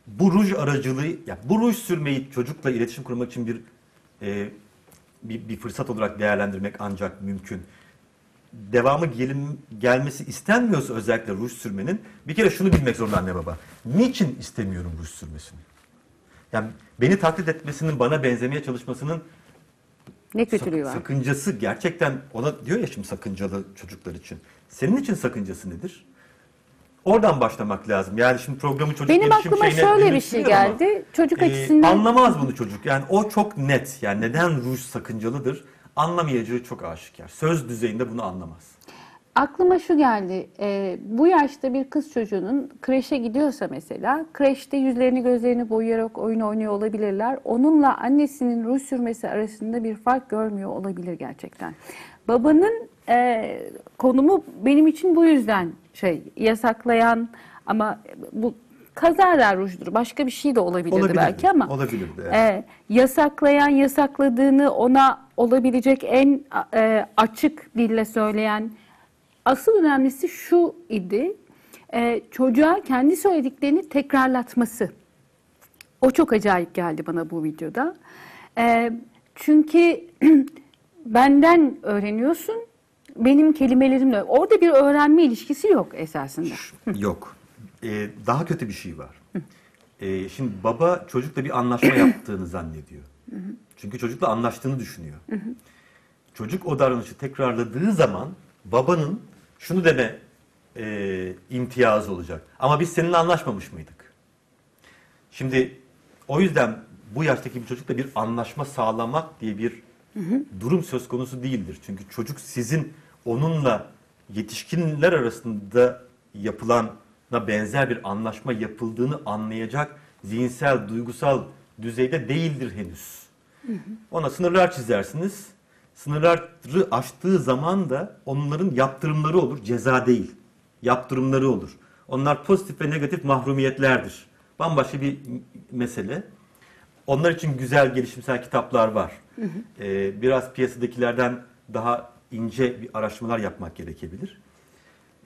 bu ruj aracılığı, ya bu ruj sürmeyi çocukla iletişim kurmak için bir e, bir, bir fırsat olarak değerlendirmek ancak mümkün. Devamı gelim, gelmesi istenmiyorsa özellikle ruj sürmenin bir kere şunu bilmek zorunda anne baba. Niçin istemiyorum ruj sürmesini? Yani beni taklit etmesinin, bana benzemeye çalışmasının ne kötülüğü var? Sakıncası gerçekten ona diyor ya şimdi sakıncalı çocuklar için. Senin için sakıncası nedir? Oradan başlamak lazım. Yani şimdi programı çocuk Benim aklıma şöyle bir şey ama, geldi. Çocuk e, açısından anlamaz bunu çocuk. Yani o çok net. Yani neden ruj sakıncalıdır? Anlamayacağı çok aşikar. Söz düzeyinde bunu anlamaz. Aklıma şu geldi. e, bu yaşta bir kız çocuğunun kreşe gidiyorsa mesela, kreşte yüzlerini gözlerini boyayarak oyun oynuyor olabilirler. Onunla annesinin ruj sürmesi arasında bir fark görmüyor olabilir gerçekten. Babanın e, konumu benim için bu yüzden şey yasaklayan ama bu kazara rujdur. Başka bir şey de olabilirdi Olabilirdi, belki ama. olabilirdi, evet. e, yasaklayan, yasakladığını ona olabilecek en e, açık dille söyleyen Asıl önemlisi şu idi, e, çocuğa kendi söylediklerini tekrarlatması. O çok acayip geldi bana bu videoda. E, çünkü [CLEARS THROAT] benden öğreniyorsun, benim kelimelerimle. Orada bir öğrenme ilişkisi yok esasında. Yok. Ee, daha kötü bir şey var. Ee, şimdi baba çocukla bir anlaşma [CLEARS THROAT] yaptığını zannediyor. Çünkü çocukla anlaştığını düşünüyor. Çocuk o davranışı tekrarladığı zaman babanın şunu deme e, imtiyazı olacak. Ama biz seninle anlaşmamış mıydık? Şimdi o yüzden bu yaştaki bir çocukla bir anlaşma sağlamak diye bir durum söz konusu değildir. Çünkü çocuk sizin onunla yetişkinler arasında yapılan benzer bir anlaşma yapıldığını anlayacak zihinsel, duygusal düzeyde değildir henüz. Ona sınırlar çizersiniz. Sınırları aştığı zaman da onların yaptırımları olur, ceza değil. Yaptırımları olur. Onlar pozitif ve negatif mahrumiyetlerdir. Bambaşka bir mesele. Onlar için güzel gelişimsel kitaplar var. Ee, biraz piyasadakilerden daha ince bir araştırmalar yapmak gerekebilir.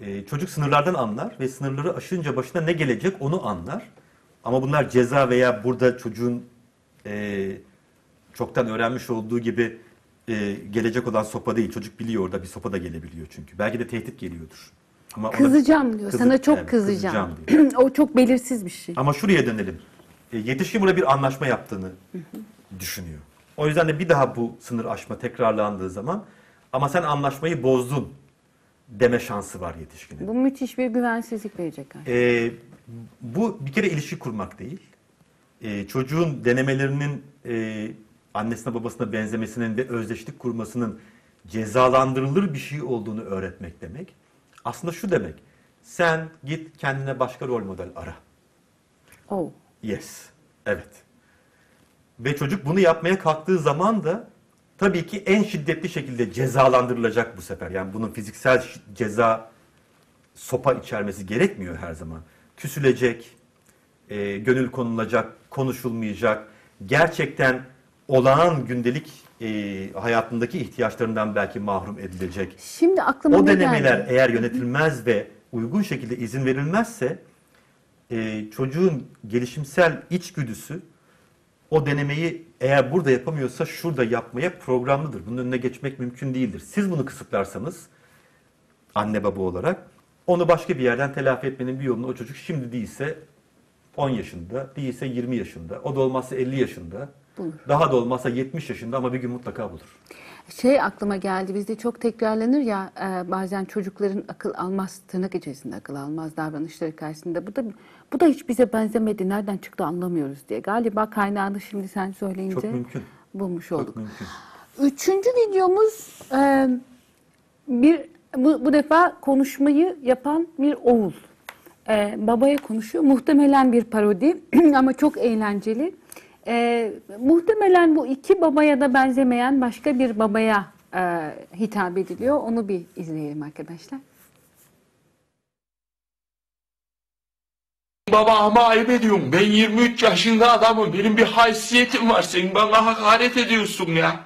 Ee, çocuk sınırlardan anlar ve sınırları aşınca başına ne gelecek onu anlar. Ama bunlar ceza veya burada çocuğun e, çoktan öğrenmiş olduğu gibi e, gelecek olan sopa değil. Çocuk biliyor orada bir sopa da gelebiliyor çünkü. Belki de tehdit geliyordur. Ama ona- Kızacağım diyor. Kızı- Sana çok evet, kızacağım. diyor. [CLEARS THROAT] o çok belirsiz bir şey. Ama şuraya dönelim. E, yetişkin burada bir anlaşma yaptığını düşünüyor. O yüzden de bir daha bu sınır aşma tekrarlandığı zaman ama sen anlaşmayı bozdun deme şansı var yetişkinin. Bu müthiş bir güvensizlik verecek. aslında. E, bu bir kere ilişki kurmak değil. E, çocuğun denemelerinin e, annesine babasına benzemesinin ve özdeşlik kurmasının cezalandırılır bir şey olduğunu öğretmek demek. Aslında şu demek. Sen git kendine başka rol model ara. Oh. Yes. Evet. Ve çocuk bunu yapmaya kalktığı zaman da tabii ki en şiddetli şekilde cezalandırılacak bu sefer. Yani bunun fiziksel ceza sopa içermesi gerekmiyor her zaman. Küsülecek, e, gönül konulacak, konuşulmayacak. Gerçekten olağan gündelik e, hayatındaki ihtiyaçlarından belki mahrum edilecek. Şimdi aklıma O ne denemeler geldi? eğer yönetilmez ve uygun şekilde izin verilmezse e, çocuğun gelişimsel içgüdüsü o denemeyi eğer burada yapamıyorsa şurada yapmaya programlıdır. Bunun önüne geçmek mümkün değildir. Siz bunu kısıtlarsanız anne baba olarak onu başka bir yerden telafi etmenin bir yolunu o çocuk şimdi değilse 10 yaşında, değilse 20 yaşında, o da olmazsa 50 yaşında, Bulur. daha da olmazsa 70 yaşında ama bir gün mutlaka bulur. Şey aklıma geldi bizde çok tekrarlanır ya e, bazen çocukların akıl almaz tırnak içerisinde akıl almaz davranışları karşısında bu da bu da hiç bize benzemedi nereden çıktı anlamıyoruz diye. Galiba kaynağını şimdi sen söyleyince Çok mümkün. bulmuş Çok olduk. mümkün. Üçüncü videomuz e, bir bu, bu defa konuşmayı yapan bir oğul. E, babaya konuşuyor. Muhtemelen bir parodi [CLEARS THROAT] ama çok eğlenceli. E, muhtemelen bu iki babaya da benzemeyen başka bir babaya e, hitap ediliyor. Onu bir izleyelim arkadaşlar. Baba ama ayıp ediyorsun. Ben 23 yaşında adamım. Benim bir haysiyetim var. Sen bana hakaret ediyorsun ya.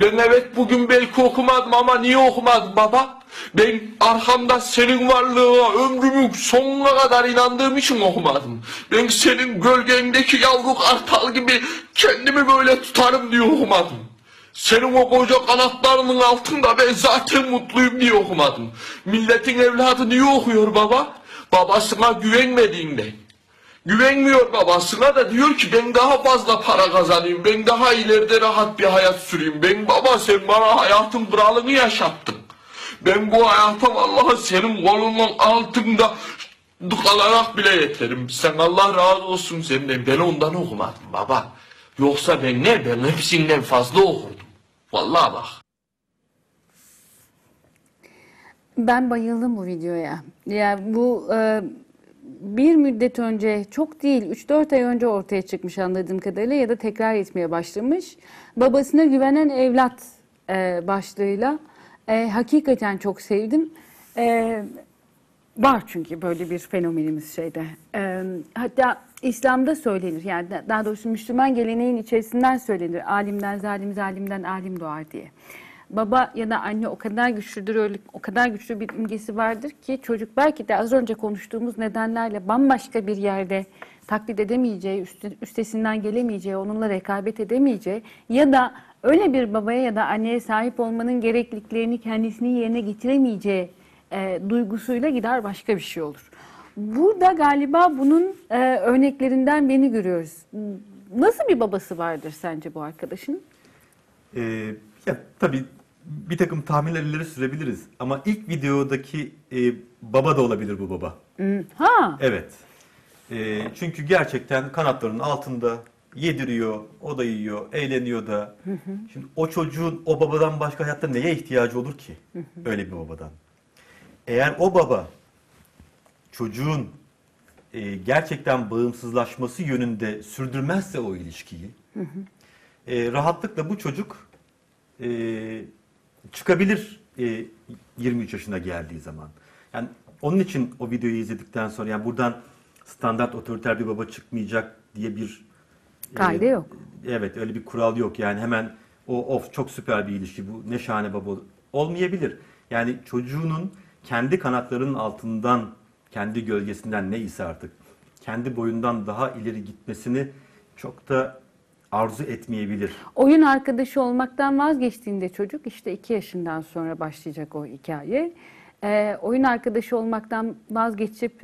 Ben evet bugün belki okumadım ama niye okumadım baba? Ben arkamda senin varlığına ömrümün sonuna kadar inandığım için okumadım. Ben senin gölgendeki yavru kartal gibi kendimi böyle tutarım diye okumadım. Senin o koca kanatlarının altında ben zaten mutluyum diye okumadım. Milletin evladı niye okuyor baba? Babasına güvenmediğinden. Güvenmiyor babasına da diyor ki ben daha fazla para kazanayım. Ben daha ileride rahat bir hayat süreyim. Ben baba sen bana hayatın kralını yaşattın. Ben bu hayata vallahi senin kolunun altında kalarak bile yeterim. Sen Allah razı olsun senden. Ben ondan okumadım baba. Yoksa ben ne? Ben hepsinden fazla okurdum. Vallahi bak. Ben bayıldım bu videoya. Ya bu e, bir müddet önce çok değil 3-4 ay önce ortaya çıkmış anladığım kadarıyla ya da tekrar etmeye başlamış. Babasına güvenen evlat e, başlığıyla e, hakikaten çok sevdim. E, var çünkü böyle bir fenomenimiz şeyde. E, hatta İslam'da söylenir yani da- daha doğrusu Müslüman geleneğin içerisinden söylenir. Alimden zalim, zalimden alim doğar diye. Baba ya da anne o kadar güçlüdür, öyle o kadar güçlü bir imgesi vardır ki çocuk belki de az önce konuştuğumuz nedenlerle bambaşka bir yerde taklit edemeyeceği, üste- üstesinden gelemeyeceği, onunla rekabet edemeyeceği ya da öyle bir babaya ya da anneye sahip olmanın gerekliliklerini kendisinin yerine getiremeyeceği e, duygusuyla gider başka bir şey olur. Burada galiba bunun e, örneklerinden birini görüyoruz. Nasıl bir babası vardır sence bu arkadaşın? Ee, ya tabii bir takım tahminler ileri sürebiliriz ama ilk videodaki e, baba da olabilir bu baba. Ha, Evet. Ee, çünkü gerçekten kanatlarının altında yediriyor, o da yiyor, eğleniyor da. Şimdi o çocuğun o babadan başka hayatta neye ihtiyacı olur ki? Öyle bir babadan. Eğer o baba çocuğun e, gerçekten bağımsızlaşması yönünde sürdürmezse o ilişkiyi e, rahatlıkla bu çocuk e, çıkabilir e, 23 yaşına geldiği zaman. Yani onun için o videoyu izledikten sonra yani buradan standart otoriter bir baba çıkmayacak diye bir Kaide yok. Evet öyle bir kural yok yani hemen o of çok süper bir ilişki bu ne şahane baba olmayabilir. Yani çocuğunun kendi kanatlarının altından kendi gölgesinden neyse artık kendi boyundan daha ileri gitmesini çok da arzu etmeyebilir. Oyun arkadaşı olmaktan vazgeçtiğinde çocuk işte iki yaşından sonra başlayacak o hikaye. Ee, oyun arkadaşı olmaktan vazgeçip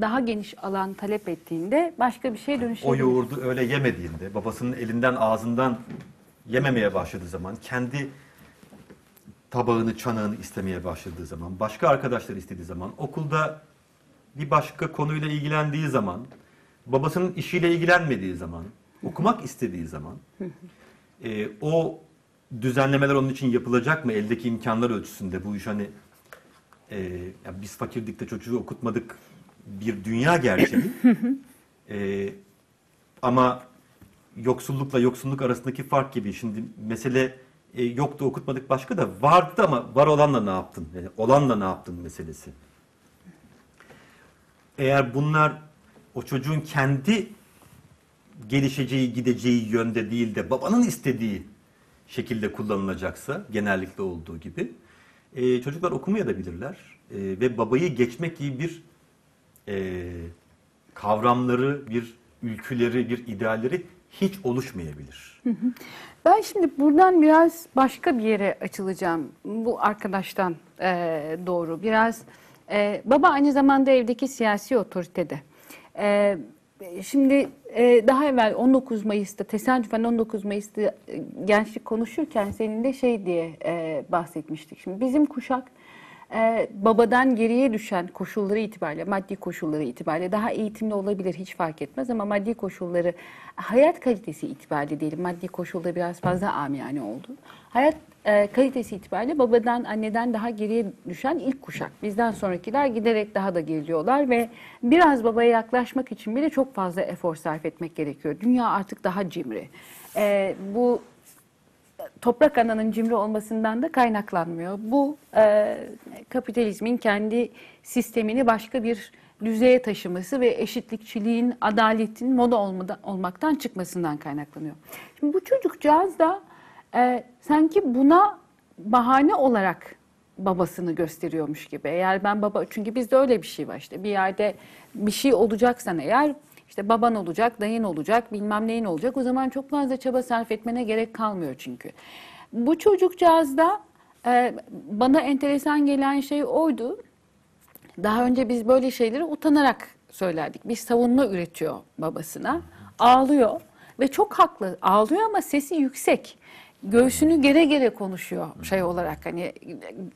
daha geniş alan talep ettiğinde başka bir şeye O dönüşebilir. yoğurdu öyle yemediğinde, babasının elinden ağzından yememeye başladığı zaman, kendi tabağını, çanağını istemeye başladığı zaman, başka arkadaşlar istediği zaman, okulda bir başka konuyla ilgilendiği zaman, babasının işiyle ilgilenmediği zaman, okumak istediği zaman, e, o düzenlemeler onun için yapılacak mı eldeki imkanlar ölçüsünde? Bu iş hani e, ya biz fakirlikte çocuğu okutmadık bir dünya gerçeği. [LAUGHS] E, ama yoksullukla yoksulluk arasındaki fark gibi. Şimdi mesele e, yoktu okutmadık başka da vardı ama var olanla ne yaptın? Yani olanla ne yaptın meselesi. Eğer bunlar o çocuğun kendi gelişeceği, gideceği yönde değil de babanın istediği şekilde kullanılacaksa genellikle olduğu gibi e, çocuklar okumaya da bilirler E, ve babayı geçmek gibi bir e, kavramları, bir ülküleri, bir idealleri hiç oluşmayabilir. Ben şimdi buradan biraz başka bir yere açılacağım. Bu arkadaştan eee, doğru. Biraz eee, baba aynı zamanda evdeki siyasi otoritede. Eee, şimdi eee, daha evvel 19 Mayıs'ta tesadüfen 19 Mayıs'ta e, gençlik konuşurken seninle şey diye eee, bahsetmiştik. Şimdi bizim kuşak ee, babadan geriye düşen koşulları itibariyle, maddi koşulları itibariyle daha eğitimli olabilir hiç fark etmez ama maddi koşulları, hayat kalitesi itibariyle diyelim, maddi koşulda biraz fazla amiyane oldu. Hayat e, kalitesi itibariyle babadan, anneden daha geriye düşen ilk kuşak. Bizden sonrakiler giderek daha da geliyorlar ve biraz babaya yaklaşmak için bile çok fazla efor sarf etmek gerekiyor. Dünya artık daha cimri. Ee, bu toprak ananın cimri olmasından da kaynaklanmıyor. Bu e, kapitalizmin kendi sistemini başka bir düzeye taşıması ve eşitlikçiliğin, adaletin moda olmadan, olmaktan çıkmasından kaynaklanıyor. Şimdi bu çocukcağız da e, sanki buna bahane olarak babasını gösteriyormuş gibi. Eğer ben baba çünkü bizde öyle bir şey var işte bir yerde bir şey olacaksan eğer işte baban olacak, dayın olacak, bilmem neyin olacak. O zaman çok fazla çaba sarf etmene gerek kalmıyor çünkü. Bu çocukcağızda e, bana enteresan gelen şey oydu. Daha önce biz böyle şeyleri utanarak söylerdik. Bir savunma üretiyor babasına. Ağlıyor ve çok haklı. Ağlıyor ama sesi yüksek. Göğsünü gere gere konuşuyor şey olarak hani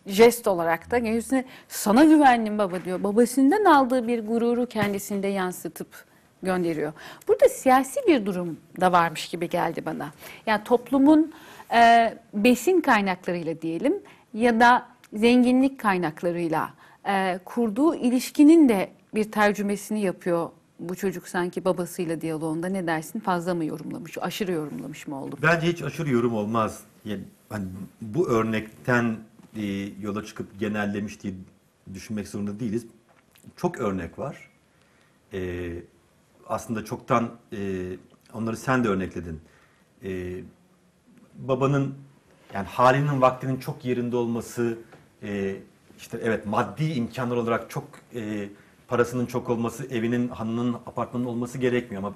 jest olarak da göğsüne sana güvendim baba diyor. Babasından aldığı bir gururu kendisinde yansıtıp gönderiyor. Burada siyasi bir durum da varmış gibi geldi bana. Yani toplumun e, besin kaynaklarıyla diyelim ya da zenginlik kaynaklarıyla e, kurduğu ilişkinin de bir tercümesini yapıyor bu çocuk sanki babasıyla diyaloğunda ne dersin fazla mı yorumlamış, aşırı yorumlamış mı oldu? Bence hiç aşırı yorum olmaz. Yani hani bu örnekten e, yola çıkıp genellemiş diye düşünmek zorunda değiliz. Çok örnek var. E, aslında çoktan e, onları sen de örnekledin. E, babanın yani halinin vaktinin çok yerinde olması, e, işte evet maddi imkanlar olarak çok e, parasının çok olması, evinin, hanının, apartmanın olması gerekmiyor ama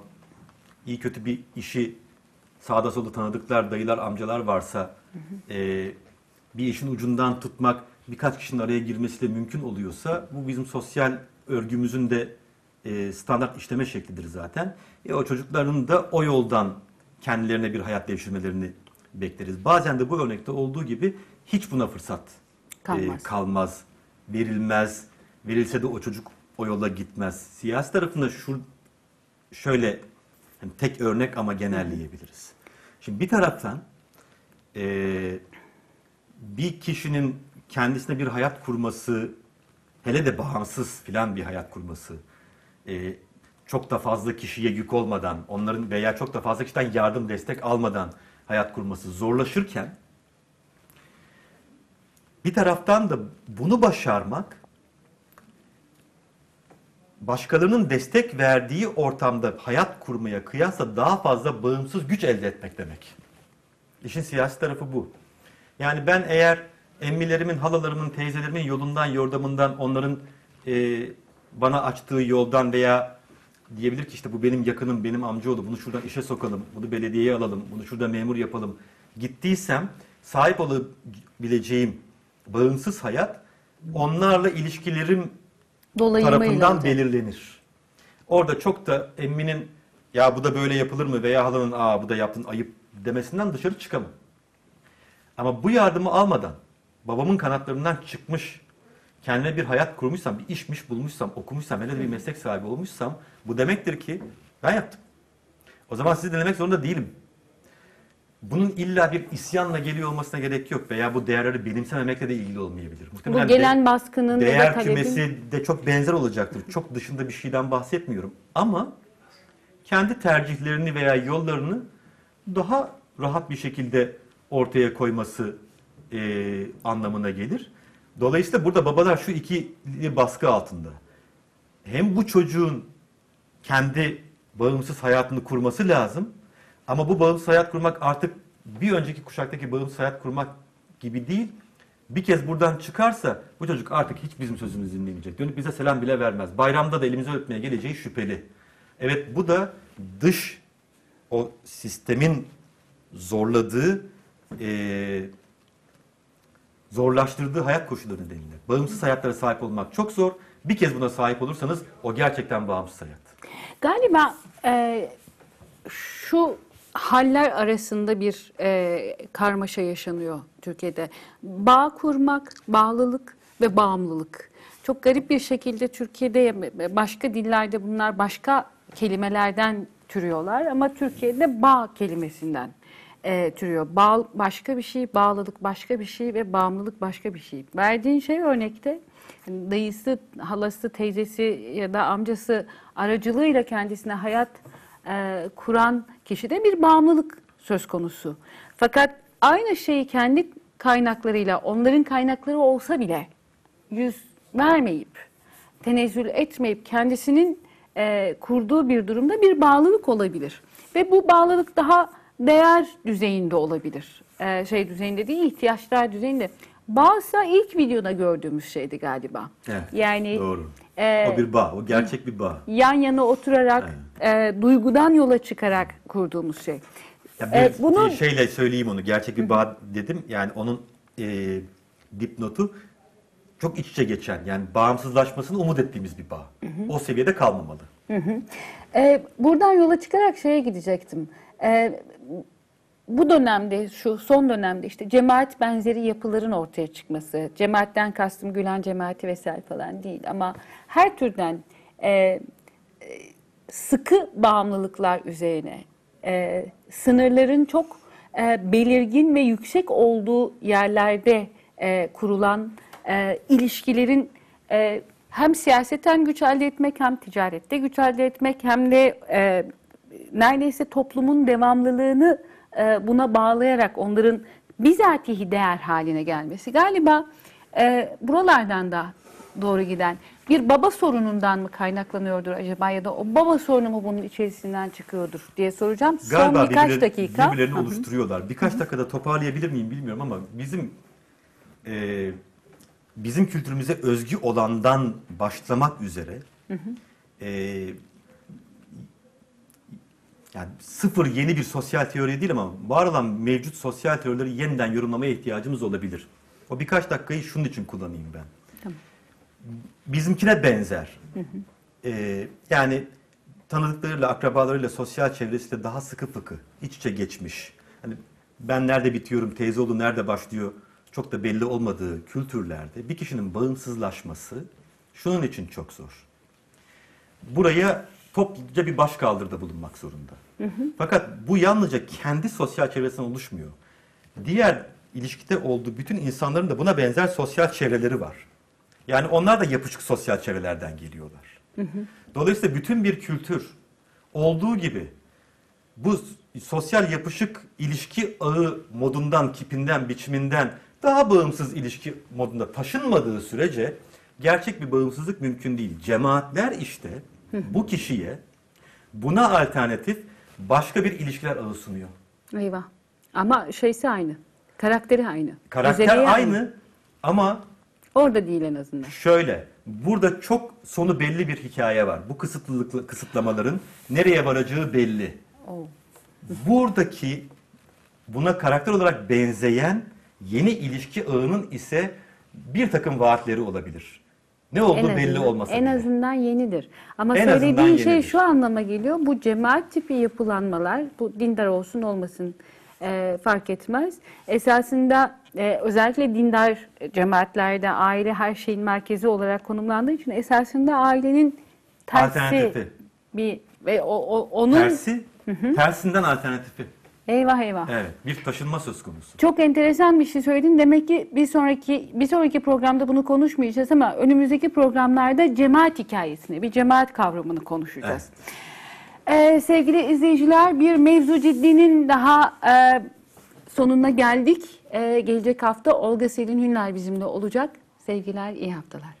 iyi kötü bir işi sağda solda tanıdıklar, dayılar, amcalar varsa e, bir işin ucundan tutmak birkaç kişinin araya girmesiyle mümkün oluyorsa bu bizim sosyal örgümüzün de e, standart işleme şeklidir zaten. E, o çocukların da o yoldan kendilerine bir hayat devşirmelerini bekleriz. Bazen de bu örnekte olduğu gibi hiç buna fırsat e, Kalmaz. kalmaz, verilmez. Verilse de o çocuk o yola gitmez. Siyasi tarafında şu şöyle hani tek örnek ama genelleyebiliriz. Şimdi bir taraftan e, bir kişinin kendisine bir hayat kurması, hele de bağımsız filan bir hayat kurması, e, çok da fazla kişiye yük olmadan, onların veya çok da fazla kişiden yardım destek almadan hayat kurması zorlaşırken bir taraftan da bunu başarmak başkalarının destek verdiği ortamda hayat kurmaya kıyasla daha fazla bağımsız güç elde etmek demek. İşin siyasi tarafı bu. Yani ben eğer emmilerimin, halalarımın, teyzelerimin yolundan, yordamından, onların e, bana açtığı yoldan veya diyebilir ki işte bu benim yakınım, benim amcaoğlu, bunu şuradan işe sokalım, bunu belediyeye alalım, bunu şurada memur yapalım. Gittiysem sahip olabileceğim bağımsız hayat onlarla ilişkilerim Dolayımıyla tarafından olacak. belirlenir. Orada çok da emminin ya bu da böyle yapılır mı veya halanın aa bu da yaptın ayıp demesinden dışarı çıkamam. Ama bu yardımı almadan babamın kanatlarından çıkmış kendime bir hayat kurmuşsam, bir işmiş bulmuşsam, okumuşsam, hele de bir meslek sahibi olmuşsam bu demektir ki ben yaptım. O zaman sizi dinlemek zorunda değilim. Bunun illa bir isyanla geliyor olmasına gerek yok veya bu değerleri benimsememekle de ilgili olmayabilir. Bu Muhtemelen de- gelen baskının ya da Değer kümesi de çok benzer olacaktır. Çok dışında bir şeyden bahsetmiyorum. Ama kendi tercihlerini veya yollarını daha rahat bir şekilde ortaya koyması e, anlamına gelir. Dolayısıyla burada babalar şu ikili baskı altında. Hem bu çocuğun kendi bağımsız hayatını kurması lazım. Ama bu bağımsız hayat kurmak artık bir önceki kuşaktaki bağımsız hayat kurmak gibi değil. Bir kez buradan çıkarsa bu çocuk artık hiç bizim sözümüzü dinlemeyecek. Dönüp bize selam bile vermez. Bayramda da elimizi öpmeye geleceği şüpheli. Evet bu da dış o sistemin zorladığı, eee, zorlaştırdığı hayat koşulları nedeniyle. Bağımsız hayatlara sahip olmak çok zor. Bir kez buna sahip olursanız o gerçekten bağımsız hayat. Galiba e, şu haller arasında bir e, karmaşa yaşanıyor Türkiye'de. Bağ kurmak, bağlılık ve bağımlılık. Çok garip bir şekilde Türkiye'de başka dillerde bunlar başka kelimelerden türüyorlar ama Türkiye'de bağ kelimesinden e, türüyor. Bağ başka bir şey, bağlılık başka bir şey ve bağımlılık başka bir şey. Verdiğin şey örnekte hani dayısı, halası, teyzesi ya da amcası aracılığıyla kendisine hayat e, kuran kişide bir bağımlılık söz konusu. Fakat aynı şeyi kendi kaynaklarıyla, onların kaynakları olsa bile yüz vermeyip, tenezzül etmeyip kendisinin e, kurduğu bir durumda bir bağlılık olabilir. Ve bu bağlılık daha değer düzeyinde olabilir. E, şey düzeyinde değil, ihtiyaçlar düzeyinde. Bağsa ilk videoda gördüğümüz şeydi galiba. Evet, yani Doğru. e, o bir bağ, o gerçek bir bağ. yan yana oturarak, e, duygudan yola çıkarak kurduğumuz şey. Ya bir, bunun- bir şeyle söyleyeyim onu. Gerçek bir bağ dedim. Yani onun e, dipnotu çok iç içe geçen, yani bağımsızlaşmasını umut ettiğimiz bir bağ. O seviyede kalmamalı. Ee, buradan yola çıkarak şeye gidecektim. Ee, bu dönemde, şu son dönemde işte cemaat benzeri yapıların ortaya çıkması, cemaatten kastım Gülen cemaati vesaire falan değil ama her türden e, e, sıkı bağımlılıklar üzerine, e, sınırların çok e, belirgin ve yüksek olduğu yerlerde e, kurulan e, ilişkilerin e, hem siyaseten güç elde etmek hem ticarette güç elde etmek hem de e, neredeyse toplumun devamlılığını e, buna bağlayarak onların bizatihi değer haline gelmesi. Galiba e, buralardan da doğru giden bir baba sorunundan mı kaynaklanıyordur acaba ya da o baba sorunu mu bunun içerisinden çıkıyordur diye soracağım. Galiba Son birkaç birbirleri- dakika. birbirlerini oluşturuyorlar. Birkaç dakikada toparlayabilir miyim bilmiyorum ama bizim e, bizim kültürümüze özgü olandan başlamak üzere e, yani sıfır yeni bir sosyal teori değil ama var olan mevcut sosyal teorileri yeniden yorumlamaya ihtiyacımız olabilir. O birkaç dakikayı şunun için kullanayım ben. Bizimkine benzer. Ee, yani tanıdıklarıyla, akrabalarıyla, sosyal çevresiyle daha sıkı fıkı, iç içe geçmiş. Hani ben nerede bitiyorum, teyzeoğlu nerede başlıyor çok da belli olmadığı kültürlerde bir kişinin bağımsızlaşması şunun için çok zor. Buraya topluca bir başkaldırıda bulunmak zorunda. Fakat bu yalnızca kendi sosyal çevresinden oluşmuyor. Diğer ilişkide olduğu bütün insanların da buna benzer sosyal çevreleri var. Yani onlar da yapışık sosyal çevrelerden geliyorlar. Dolayısıyla bütün bir kültür olduğu gibi bu sosyal yapışık ilişki ağı modundan, kipinden, biçiminden daha bağımsız ilişki modunda taşınmadığı sürece gerçek bir bağımsızlık mümkün değil. Cemaatler işte bu kişiye buna alternatif başka bir ilişkiler ağı sunuyor. Eyvah. Ama şeysi aynı. Karakteri aynı. Karakter özelliği aynı ama Orada değil en azından. Şöyle, burada çok sonu belli bir hikaye var. Bu kısıtlılıklı kısıtlamaların nereye varacağı belli. Oo. Buradaki buna karakter olarak benzeyen yeni ilişki ağının ise bir takım vaatleri olabilir. Ne olduğu En belli olmasa En bile. azından yenidir. Ama En söylediğin şey yenidir. şu anlama geliyor. Bu cemaat tipi yapılanmalar, bu dindar olsun olmasın e, fark etmez. Esasında e, özellikle dindar cemaatlerde aile her şeyin merkezi olarak konumlandığı için esasında ailenin tersi bir ve o, o- onun Tersi, tersinden alternatifi. Eyvah eyvah. Evet, bir taşınma söz konusu. Çok enteresan bir şey söyledin. Demek ki bir sonraki bir sonraki programda bunu konuşmayacağız ama önümüzdeki programlarda cemaat hikayesini, bir cemaat kavramını konuşacağız. Ee, sevgili izleyiciler, bir mevzu ciddinin daha e, sonuna geldik. Ee, gelecek hafta Olga Selin Hünler bizimle olacak. Sevgiler, iyi haftalar.